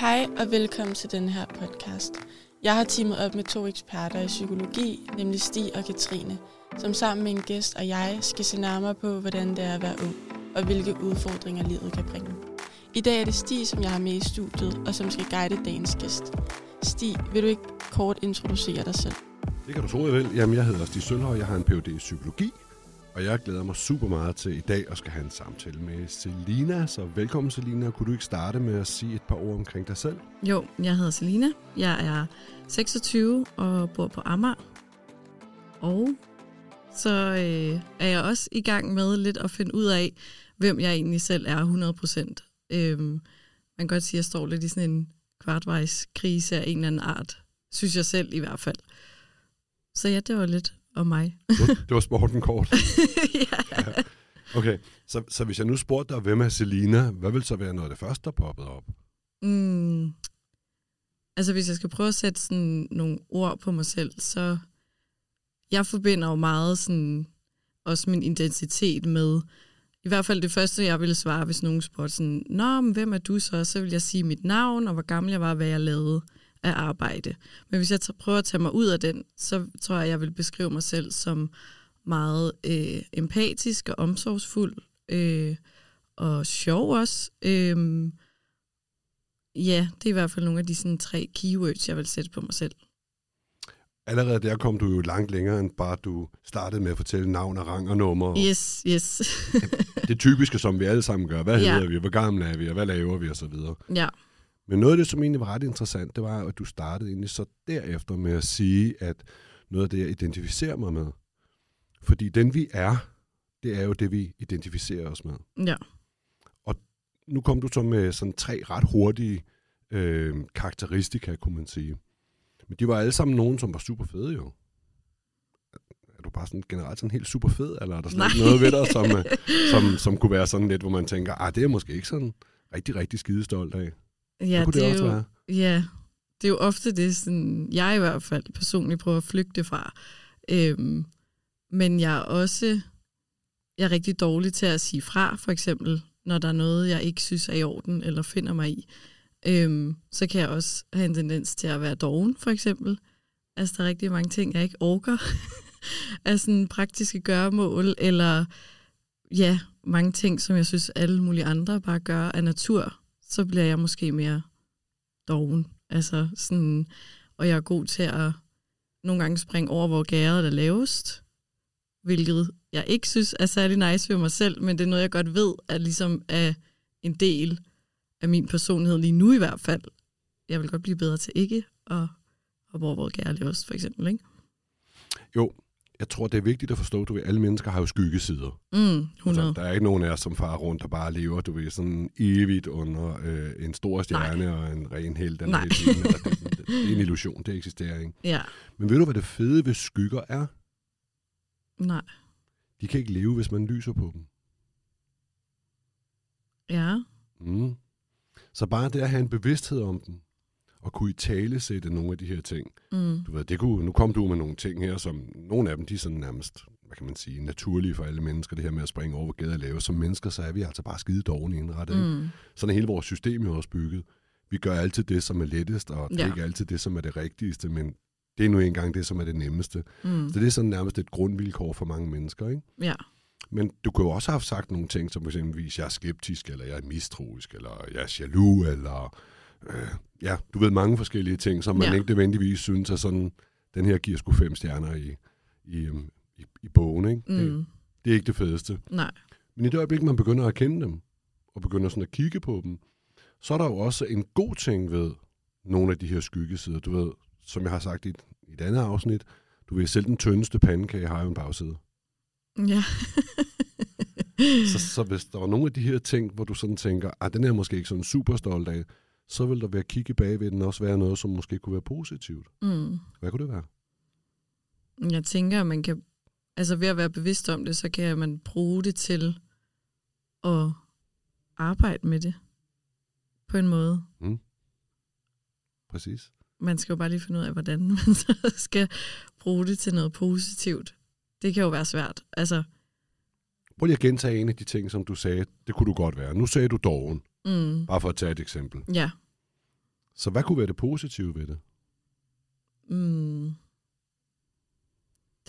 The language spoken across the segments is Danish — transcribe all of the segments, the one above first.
Hej og velkommen til den her podcast. Jeg har teamet op med to eksperter i psykologi, nemlig Stig og Katrine, som sammen med en gæst og jeg skal se nærmere på, hvordan det er at være ung, og hvilke udfordringer livet kan bringe. I dag er det Stig, som jeg har med i studiet, og som skal guide dagens gæst. Stig, vil du ikke kort introducere dig selv? Det kan du tro, jeg vil. Jamen, jeg hedder Stig Sølhøj, jeg har en Ph.D. i psykologi, og jeg glæder mig super meget til i dag at skal have en samtale med Selina. Så velkommen, Selina. Kunne du ikke starte med at sige et par ord omkring dig selv? Jo, jeg hedder Selina. Jeg er 26 og bor på Amager. Og så øh, er jeg også i gang med lidt at finde ud af, hvem jeg egentlig selv er 100%. Øhm, man kan godt sige, at jeg står lidt i sådan en kvartvejs krise af en eller anden art. Synes jeg selv i hvert fald. Så ja, det var lidt om mig. Det var sporten kort. ja. Okay, så, så hvis jeg nu spurgte dig, hvem er Selina, hvad vil så være noget af det første, der poppede op? Mm. Altså hvis jeg skal prøve at sætte sådan nogle ord på mig selv, så jeg forbinder jo meget sådan også min identitet med, i hvert fald det første, jeg ville svare, hvis nogen spurgte sådan, Nå, men hvem er du så? Så vil jeg sige mit navn, og hvor gammel jeg var, hvad jeg lavede af arbejde. Men hvis jeg prøver at tage mig ud af den, så tror jeg, jeg vil beskrive mig selv som meget øh, empatisk og omsorgsfuld, øh, og sjov også. Øh, ja, det er i hvert fald nogle af de sådan, tre keywords, jeg vil sætte på mig selv. Allerede der kom du jo langt længere, end bare du startede med at fortælle navn og rang og nummer. Yes, yes. det typiske, som vi alle sammen gør. Hvad Ja. hedder vi, hvor gamle er vi, og hvad laver vi, og så videre. ja, Men noget af det, som egentlig var ret interessant, det var, at du startede egentlig så derefter med at sige, at noget af det, jeg identificerer mig med. Fordi den vi er, det er jo det, vi identificerer os med. ja, Nu kom du så med sådan tre ret hurtige øh, karakteristika, kunne man sige. Men de var alle sammen nogen, som var super fede jo. Er du bare sådan generelt sådan helt super fed, eller er der slet ikke Nej. noget ved dig, som, øh, som, som kunne være sådan lidt, hvor man tænker, ah, det er jeg måske ikke sådan rigtig, rigtig skidestolt af. Ja det det, er også jo, være. Ja, det er jo ofte det, sådan, jeg i hvert fald personligt prøver at flygte fra. Øhm, men jeg er også jeg er rigtig dårlig til at sige fra, for eksempel, når der er noget, jeg ikke synes er i orden, eller finder mig i. Øhm, så kan jeg også have en tendens til at være doven, for eksempel. Altså, der er rigtig mange ting, jeg ikke orker af sådan praktiske gøremål, eller ja, mange ting, som jeg synes, alle mulige andre bare gør af natur. Så bliver jeg måske mere doven. Altså sådan, og jeg er god til at nogle gange springe over, hvor gæret er lavest, hvilket jeg ikke synes er særlig nice ved mig selv, men det er noget, jeg godt ved, er ligesom er en del af min personlighed lige nu i hvert fald. Jeg vil godt blive bedre til ikke at hoppe over, hvor gæret er lavest, for eksempel. Ikke? Jo, jeg tror, det er vigtigt at forstå, du ved, alle mennesker har jo skyggesider. Mm, 100. Altså, der er ikke nogen af os, som farer rundt og bare lever, du ved, sådan evigt under øh, en stor stjerne Nej. og en ren held. Eller Nej. det, eller det, det, det er en illusion, det eksisterer ikke. Ja, Men ved du, hvad det fede ved skygger er? nej. De kan ikke leve, hvis man lyser på dem. Ja, Mm. Så bare det at have en bevidsthed om dem, og kunne i tale sætte nogle af de her ting. mm, Du ved, det kunne, nu kom du med nogle ting her, som nogle af dem, de er sådan nærmest, hvad kan man sige, naturlige for alle mennesker, det her med at springe over, hvor gader er lave. Som mennesker, så er vi altså bare skide dårlige indrettet. Mm. Sådan er hele vores system jo også bygget. Vi gør altid det, som er lettest, og det er Ja. ikke altid det, som er det rigtigste, men det er nu engang det, som er det nemmeste. mm, Så det er sådan nærmest et grundvilkår for mange mennesker, ikke? ja, Men du kunne jo også have sagt nogle ting, som eksempelvis, jeg er skeptisk, eller jeg er mistroisk, eller jeg er jaloux, eller øh, ja, du ved mange forskellige ting, som man Ja. ikke nødvendigvis synes er sådan, den her giver sgu fem stjerner i, i, øhm, i, i bogen, ikke? Det, mm, det er ikke det fedeste. nej. Men i det øjeblik, man begynder at kende dem, og begynder sådan at kigge på dem, så er der jo også en god ting ved nogle af de her skyggesider. Du ved, som jeg har sagt i et, i et andet afsnit, du ved, selv den tyndeste pandekage har jo en bagside. Ja. Så, så hvis der var nogle af de her ting, hvor du sådan tænker, at den er jeg måske ikke sådan super stolt af, så vil der ved at kigge bag ved den også være noget, som måske kunne være positivt. mm. Hvad kunne det være? Jeg tænker, at man kan, altså ved at være bevidst om det, så kan man bruge det til at arbejde med det på en måde. Præcis. Man skal jo bare lige finde ud af, hvordan man så skal bruge det til noget positivt. Det kan jo være svært. Altså, Prøv lige at gentage en af de ting, som du sagde, det kunne du godt være. Nu sagde du doven, mm, bare for at tage et eksempel. ja. Så hvad kunne være det positive ved det? Mm.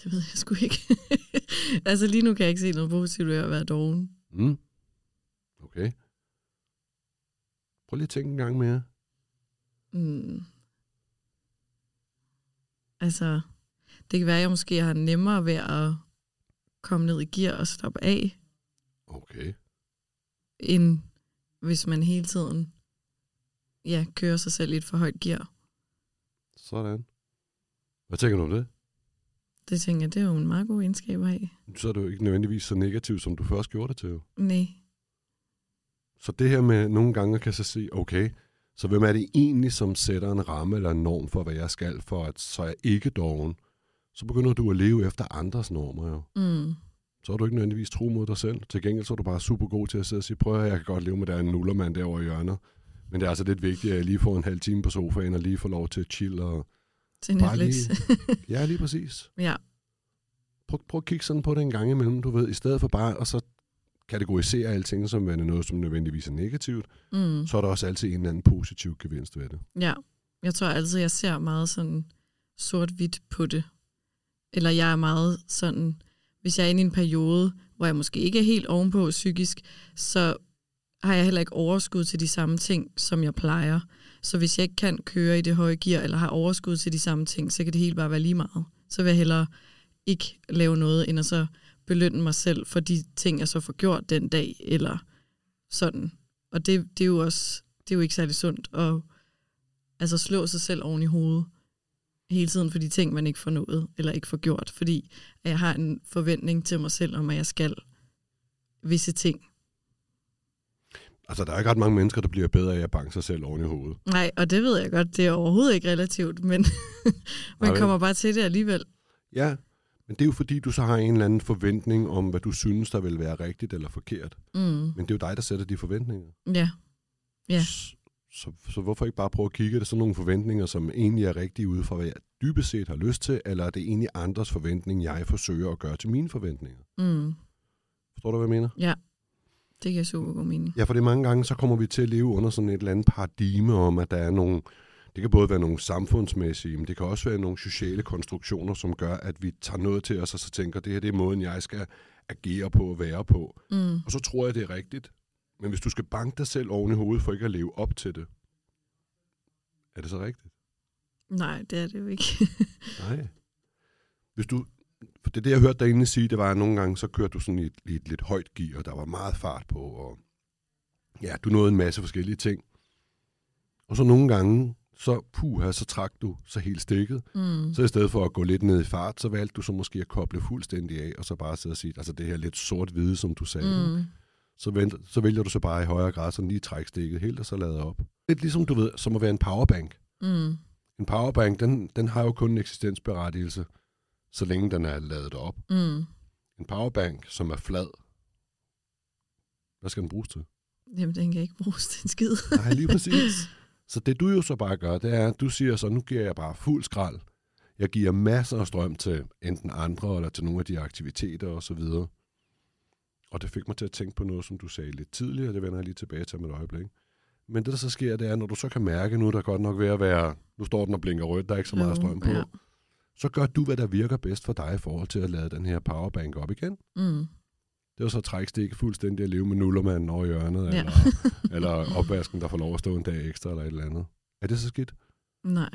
Det ved jeg sgu ikke. altså lige nu kan jeg ikke se noget positivt ved at være doven. Mm. Okay. Prøv lige at tænke en gang mere. Mm. Altså, det kan være, at jeg måske har nemmere ved at komme ned i gear og stoppe af, Okay. end hvis man hele tiden ja, kører sig selv i et for højt gear. Sådan. Hvad tænker du om det? Det tænker jeg, det er jo en meget god egenskab at have. Så er det jo ikke nødvendigvis så negativt, som du først gjorde det til. jo. Nej. Så det her med nogle gange kan så sige, okay, så hvem er det egentlig, som sætter en ramme eller en norm for, hvad jeg skal, for at så er jeg ikke doven? Så begynder du at leve efter andres normer jo. Mm. Så er du ikke nødvendigvis tro mod dig selv. Til gengæld så er du bare super god til at sidde og sige, prøv at jeg kan godt leve med, der er en nullermand derovre i hjørnet. Men det er altså lidt vigtigt, at jeg lige får en halv time på sofaen og lige får lov til at chill. Og... Til Netflix. Ja, lige præcis. ja. Prøv, prøv at kigge sådan på det en gang imellem, du ved, i stedet for bare at så kategorisere alting som værende noget, som nødvendigvis er negativt, Mm. så er der også altid en eller anden positiv gevinst ved det. Ja, jeg tror altid, jeg ser meget sådan sort-hvidt på det. Eller jeg er meget sådan, hvis jeg er inde i en periode, hvor jeg måske ikke er helt ovenpå psykisk, så har jeg heller ikke overskud til de samme ting, som jeg plejer. Så hvis jeg ikke kan køre i det høje gear, eller har overskud til de samme ting, så kan det helt bare være lige meget. Så vil jeg hellere ikke lave noget, end at så belønne mig selv for de ting, jeg så får gjort den dag, eller sådan. Og det, det er jo også, det er jo ikke særlig sundt at altså slå sig selv oven i hovedet hele tiden for de ting, man ikke får nået, eller ikke får gjort, fordi at jeg har en forventning til mig selv om, at jeg skal visse ting. Altså, der er ikke ret mange mennesker, der bliver bedre af at banke sig selv oven i hovedet. Nej, og det ved jeg godt, det er overhovedet ikke relativt, men man vel? kommer bare til det alligevel. Ja, men det er jo fordi, du så har en eller anden forventning om, hvad du synes, der vil være rigtigt eller forkert. Mm. Men det er jo dig, der sætter de forventninger. Ja, Ja. Så, så hvorfor ikke bare prøve at kigge, er det sådan nogle forventninger, som egentlig er rigtige ude fra, hvad jeg dybest set har lyst til, eller er det egentlig andres forventning, jeg forsøger at gøre til mine forventninger? mm. Forstår du, hvad jeg mener? det giver super god mening. Ja, for det mange gange, så kommer vi til at leve under sådan et eller andet paradigme om, at der er nogle, det kan både være nogle samfundsmæssige, men det kan også være nogle sociale konstruktioner, som gør, at vi tager noget til os, og så tænker, det her det er måden, jeg skal agere på og være på. Mm. Og så tror jeg, det er rigtigt. Men hvis du skal banke dig selv oven i hovedet for ikke at leve op til det, er det så rigtigt? Nej, det er det jo ikke. Nej. Hvis du, for det, det jeg hørte dig egentlig sige, det var, at nogle gange, så kørte du sådan i et, i et lidt højt gear, og der var meget fart på, og ja, du nåede en masse forskellige ting. Og så nogle gange, så puha, så trak du så helt stikket. mm. Så i stedet for at gå lidt ned i fart, så valgte du så måske at koble fuldstændig af, og så bare sidde og sige, altså det her lidt sort-hvide, som du sagde. Mm. Så, vent, så vælger du så bare i højere grad sådan lige trække stikket helt, og så lade op. Lidt ligesom du ved, som at være en powerbank. Mm. En powerbank, den, den har jo kun en eksistensberettigelse, så længe den er ladet op. Mm. En powerbank, som er flad, hvad skal den bruges til? Jamen, den kan ikke bruges til en skid. Nej, lige præcis. Så det du jo så bare gør, det er, at du siger så, nu giver jeg bare fuld skrald. Jeg giver masser af strøm til enten andre, eller til nogle af de aktiviteter og så videre. Og det fik mig til at tænke på noget, som du sagde lidt tidligere, det vender jeg lige tilbage til med et øjeblik. Men det, der så sker, det er, når du så kan mærke, nu er der godt nok ved at være, nu står den og blinker rødt, der er ikke så meget strøm på, Ja. så gør du, hvad der virker bedst for dig i forhold til at lade den her powerbank op igen. Mm. Det var så stikket fuldstændig at leve med nullermanden over hjørnet, Ja. eller, eller opvasken, der får lov at stå en dag ekstra, eller et eller andet. Er det så skidt? Nej,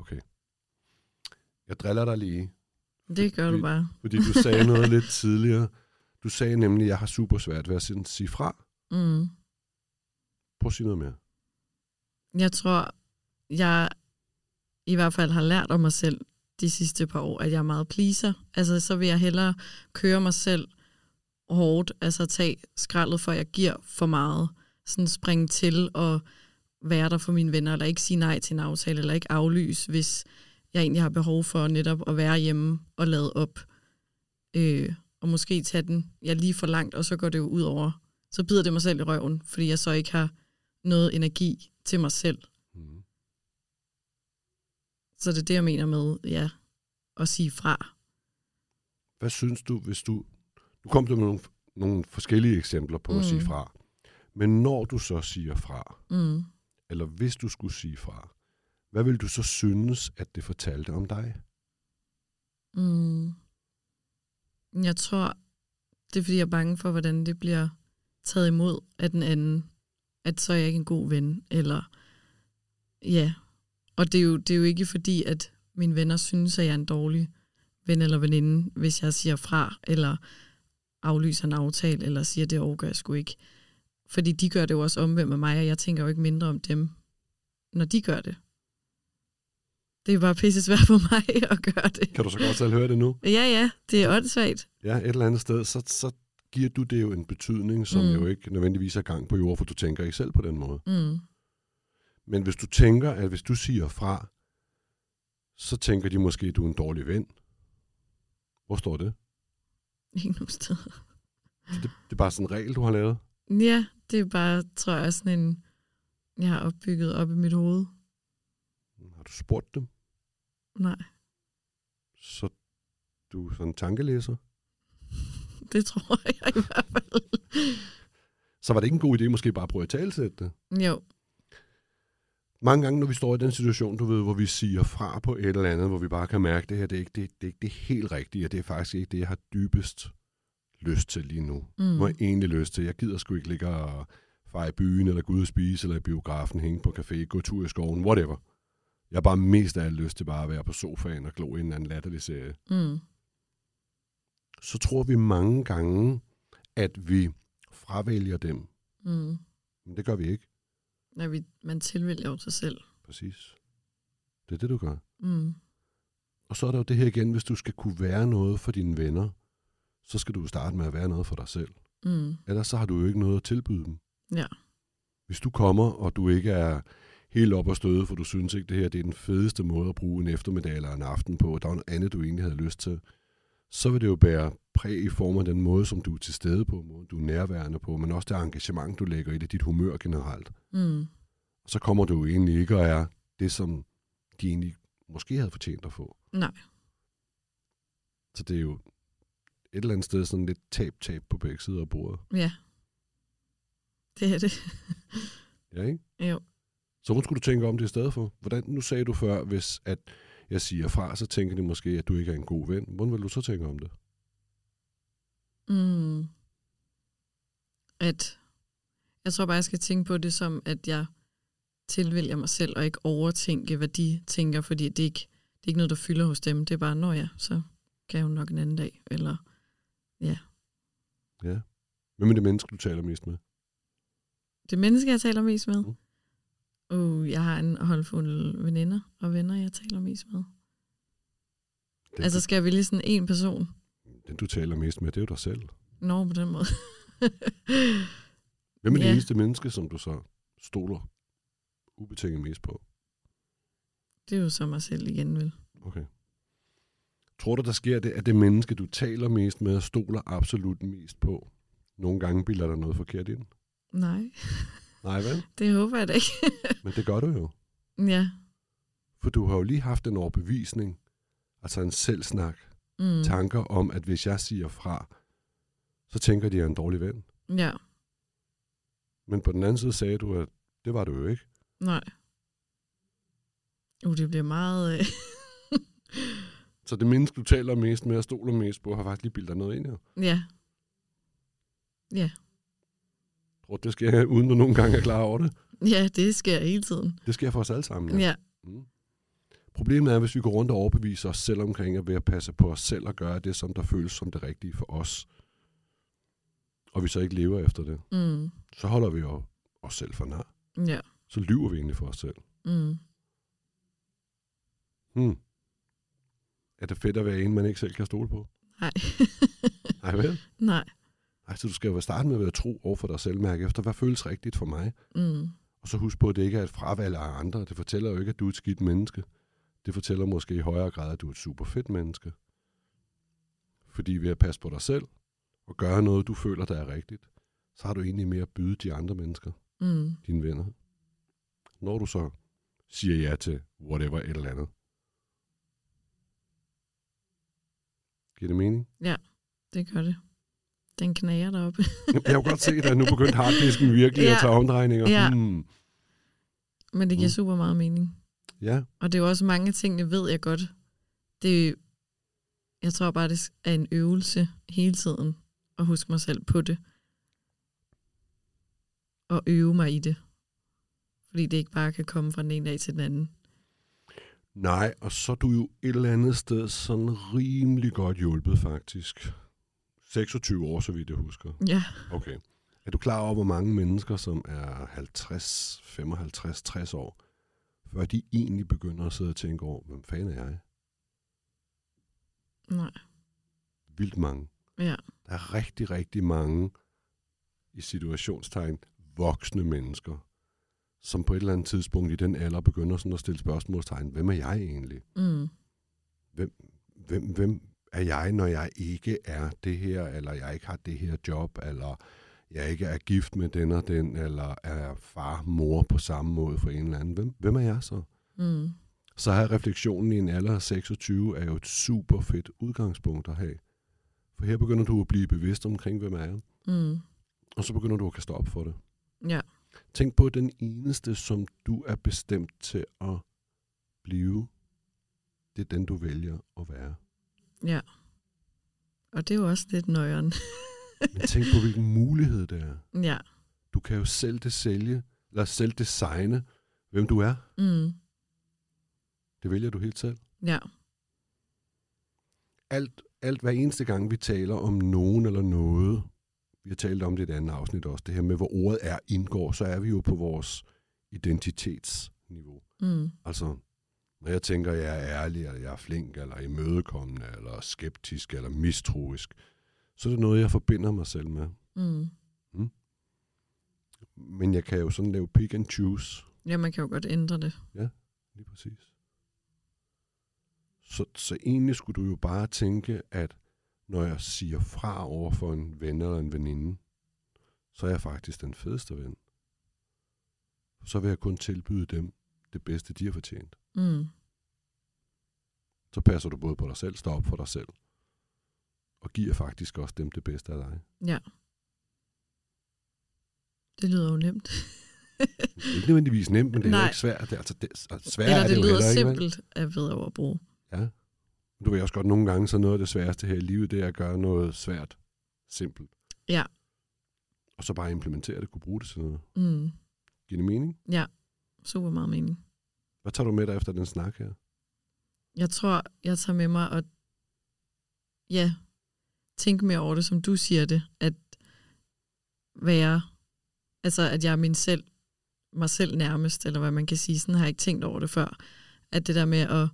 Okay. Jeg driller dig lige, det gør du Fordi- bare. fordi du sagde noget lidt tidligere. Du sagde nemlig, at jeg har super svært ved at sige- fra. Mm. Prøv at sige noget mere. Jeg tror, jeg i hvert fald har lært om mig selv de sidste par år, at jeg er meget pleaser. Altså, så vil jeg hellere køre mig selv hårdt, altså tage skraldet, for jeg giver for meget. Sådan springe til og være der for mine venner, eller ikke sige nej til en aftale, eller ikke aflyse, hvis jeg egentlig har behov for netop at være hjemme og lade op. Øh, og måske tage den jeg lige for langt, og så går det jo ud over. Så bider det mig selv i røven, fordi jeg så ikke har noget energi til mig selv. Mm. Så det er det, jeg mener med, ja, at sige fra. Hvad synes du, hvis du... Nu kom du med nogle, nogle forskellige eksempler på mm. at sige Mm. fra. Men når du så siger fra, Mm. eller hvis du skulle sige fra, hvad vil du så synes, at det fortalte om dig? Mm. Jeg tror, det er fordi, jeg er bange for, hvordan det bliver taget imod af den anden. At så er jeg ikke en god ven, eller ja. Og det er jo, det er jo ikke fordi, at mine venner synes, at jeg er en dårlig ven eller veninde, hvis jeg siger fra, eller aflyser en aftale, eller siger, det overgør jeg sgu ikke. Fordi de gør det jo også omvendt med mig, og jeg tænker jo ikke mindre om dem, når de gør det. Det er bare pisse svært for mig at gøre det. Kan du så godt selv høre det nu? Ja, ja, det er åndssvagt. Ja, et eller andet sted, så, så giver du det jo en betydning, som mm. jo ikke nødvendigvis er gang på jord, for du tænker ikke selv på den måde. Mm. Men hvis du tænker, at hvis du siger fra, så tænker de måske, at du er en dårlig ven. Hvor står det? Ikke nogen sted. Så det, det er bare sådan en regel, du har lavet? Ja, det er bare, tror jeg, sådan en, jeg har opbygget op i mit hoved. Har du spurgt dem? Nej, Så du er sådan en tankelæser? det tror jeg i hvert fald. Så var det ikke en god idé måske bare at prøve at talsætte det? Jo, Mange gange, når vi står i den situation, du ved, hvor vi siger fra på et eller andet, hvor vi bare kan mærke, at det her det er ikke det, det, er ikke det helt rigtige, og det er faktisk ikke det, jeg har dybest lyst til lige nu. Mm. Hvad jeg egentlig lyst til. Jeg gider sgu ikke ligge og fare i byen, eller gå ud og spise, eller i biografen, hænge på café, gå tur i skoven, whatever. Jeg har bare mest af alt lyst til bare at være på sofaen og glo i en eller anden latterlig serie. mm. Så tror vi mange gange, at vi fravælger dem. Mm. Men det gør vi ikke. Når vi, man tilvælger jo sig selv. Præcis. Det er det, du gør. Mm. Og så er der jo det her igen, hvis du skal kunne være noget for dine venner, så skal du starte med at være noget for dig selv. Mm. Ellers så har du jo ikke noget at tilbyde dem. Ja. Hvis du kommer, og du ikke er helt op og støde, for du synes ikke, det her det er den fedeste måde at bruge en eftermiddag eller en aften på, og der er noget andet, du egentlig havde lyst til, så vil det jo bære præg i form af den måde, som du er til stede på, måden du er nærværende på, men også det engagement, du lægger i det, dit humør generelt. Mm. Så kommer du jo egentlig ikke og er det, som de egentlig måske havde fortjent at få. Nej. Så det er jo et eller andet sted sådan lidt tab-tab på begge sider af bordet. Ja. Det er det. Ja, ikke? jo. Så hvordan skulle du tænke om det i stedet for? Hvordan, nu sagde du før, hvis at jeg siger fra, så tænker de måske, at du ikke er en god ven. Hvordan vil du så tænke om det? Mm. At jeg tror bare, jeg skal tænke på det som, at jeg tilvælger mig selv, og ikke overtænke, hvad de tænker, fordi det er ikke, det er ikke noget, der fylder hos dem. Det er bare, når ja, så kan jeg jo nok en anden dag. Eller, Ja. Hvem er det menneske, du taler mest med? det menneske, jeg taler mest med. Mm. Uh, jeg har en håndfuld veninder og venner, jeg taler mest med. Den, Altså, skal jeg vælge sådan en person? den, du taler mest med, det er jo dig selv. Nå, på den måde. Hvem er det Ja. eneste menneske, som du så stoler ubetinget mest på? det er jo så mig selv igen, vel? Okay. Tror du, der sker det, at det menneske, du taler mest med, og stoler absolut mest på, nogle gange bilder der noget forkert ind? Nej, Nej, vel? det håber jeg da ikke. Men det gør du jo. ja. For du har jo lige haft en overbevisning, altså en selvsnak, Mm. tanker om, at hvis jeg siger fra, så tænker de, at jeg er en dårlig ven. Ja, Men på den anden side sagde du, at det var du jo ikke. nej. Uh, det bliver meget... Øh... Så det menneske, du taler mest med og stoler mest på, har faktisk lige bildet dig noget ind her. ja. Ja. Du, det sker, uden du nogle gange er klar over det? ja, det sker hele tiden. Det sker for os alle sammen. Ja. Mm. Problemet er, hvis vi går rundt og overbeviser os selv omkring at ved at passe på os selv og gøre det, som der føles som det rigtige for os, og vi så ikke lever efter det, Mm. så holder vi jo os selv for nar. Ja. Så lyver vi egentlig for os selv. Mm. Hmm. Er det fedt at være en, man ikke selv kan stole på? Nej. Nej, vel? nej. Ej, så du skal jo starte med at være tro over for dig selv, mærke efter, hvad føles rigtigt for mig? Mm. Og så husk på, at det ikke er et fravalg af andre. Det fortæller jo ikke, at du er et skidt menneske. Det fortæller måske i højere grad, at du er et super fedt menneske. Fordi ved at passe på dig selv, og gøre noget, du føler, der er rigtigt, så har du egentlig mere at byde de andre mennesker, Mm. dine venner. Når du så siger ja til whatever et eller andet. Giver det mening? Det gør det. Den knager deroppe. Jeg kan godt se, at nu begyndt harddisken virkelig Ja. at tage omdrejninger. Ja. Hmm. Men det giver Mm. super meget mening. Ja, Og det er jo også mange ting, jeg ved jeg godt. Det, jeg tror bare, det er en øvelse hele tiden at huske mig selv på det. Og øve mig i det. Fordi det ikke bare kan komme fra den ene dag til den anden. nej, og så er du jo et eller andet sted sådan rimelig godt hjulpet, faktisk. 26 år, så vidt jeg husker. Ja, Okay. Er du klar over, hvor mange mennesker, som er 50, 55, 60 år, før de egentlig begynder at sidde og tænke over, hvem fanden er jeg? nej. Vildt mange. Ja, Der er rigtig, rigtig mange i situationstegn voksne mennesker, som på et eller andet tidspunkt i den alder begynder sådan at stille spørgsmålstegn. Hvem er jeg egentlig? mm, Hvem, hvem er jeg, når jeg ikke er det her, eller jeg ikke har det her job, eller jeg ikke er gift med den og den, eller er far, mor på samme måde for en eller anden. Hvem, hvem er jeg så? mm, Så har refleksionen i en alder af 26 er jo et super fedt udgangspunkt at have. For her begynder du at blive bevidst omkring, hvem er jeg, mm, og så begynder du at kaste op for det. ja, Tænk på den eneste, som du er bestemt til at blive. Det er den, du vælger at være. Ja. Og det er jo også lidt nøjeren. Men tænk på, hvilken mulighed det er. ja, Du kan jo selv det sælge, eller selv designe, hvem du er. mm, Det vælger du helt selv. ja, Alt, alt hver eneste gang, vi taler om nogen eller noget, vi har talt om det i et andet afsnit også, det her med, hvor ordet er indgår, så er vi jo på vores identitetsniveau. mm, Altså, når jeg tænker, at jeg er ærlig, eller jeg er flink, eller imødekommende, eller skeptisk, eller mistroisk, så er det noget, jeg forbinder mig selv med. mm. Men jeg kan jo sådan lave pick and choose. Ja, man kan jo godt ændre det. Lige præcis. Så, så egentlig skulle du jo bare tænke, at når jeg siger fra over for en ven eller en veninde, så er jeg faktisk den fedeste ven. Så vil jeg kun tilbyde dem det bedste, de har fortjent. Mm, Så passer du både på dig selv, står op for dig selv, og giver faktisk også dem det bedste af dig. ja. Det lyder jo nemt. Det er ikke nødvendigvis nemt, men det er Nej. jo ikke svært. Det, er, altså, det, altså, svært Eller er det, det, det jo lyder heller ikke. simpelt at ved at bruge. Ja. Du ved også godt, nogle gange så noget af det sværeste her i livet, det er at gøre noget svært simpelt. Ja. Og så bare implementere det, kunne bruge det til noget. Mm, Giver det mening? super meget mening. Hvad tager du med dig efter den snak her? Jeg tror, jeg tager med mig og ja, tænke mere over det, som du siger det, at være, altså at jeg er min selv, mig selv nærmest, eller hvad man kan sige, sådan har jeg ikke tænkt over det før. At det der med, at,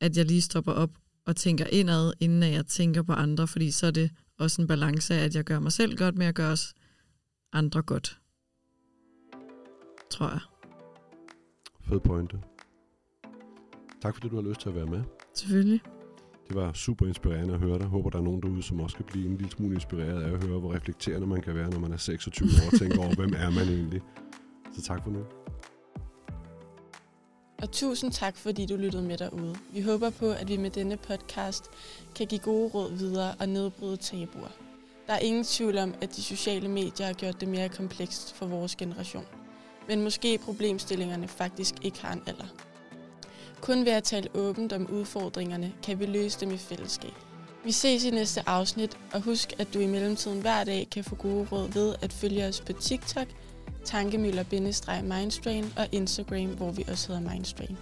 at jeg lige stopper op og tænker indad, inden at jeg tænker på andre, fordi så er det også en balance af, at jeg gør mig selv godt, men jeg gør også andre godt. Tror jeg. Fed pointe. Tak fordi du har lyst til at være med. Selvfølgelig. Det var super inspirerende at høre dig. Håber, der er nogen derude, som også kan blive en lille smule inspireret af at høre, hvor reflekterende man kan være, når man er 26 år og tænker over, hvem er man egentlig. Så tak for nu. Og tusind tak, fordi du lyttede med derude. Vi håber på, at vi med denne podcast kan give gode råd videre og nedbryde tabuer. Der er ingen tvivl om, at de sociale medier har gjort det mere komplekst for vores generation. Men måske problemstillingerne faktisk ikke har en alder. Kun ved at tale åbent om udfordringerne, kan vi løse dem i fællesskab. Vi ses i næste afsnit, og husk, at du i mellemtiden hver dag kan få gode råd ved at følge os på TikTok, tankemøller-mindstrain og Instagram, hvor vi også hedder Mindstrain.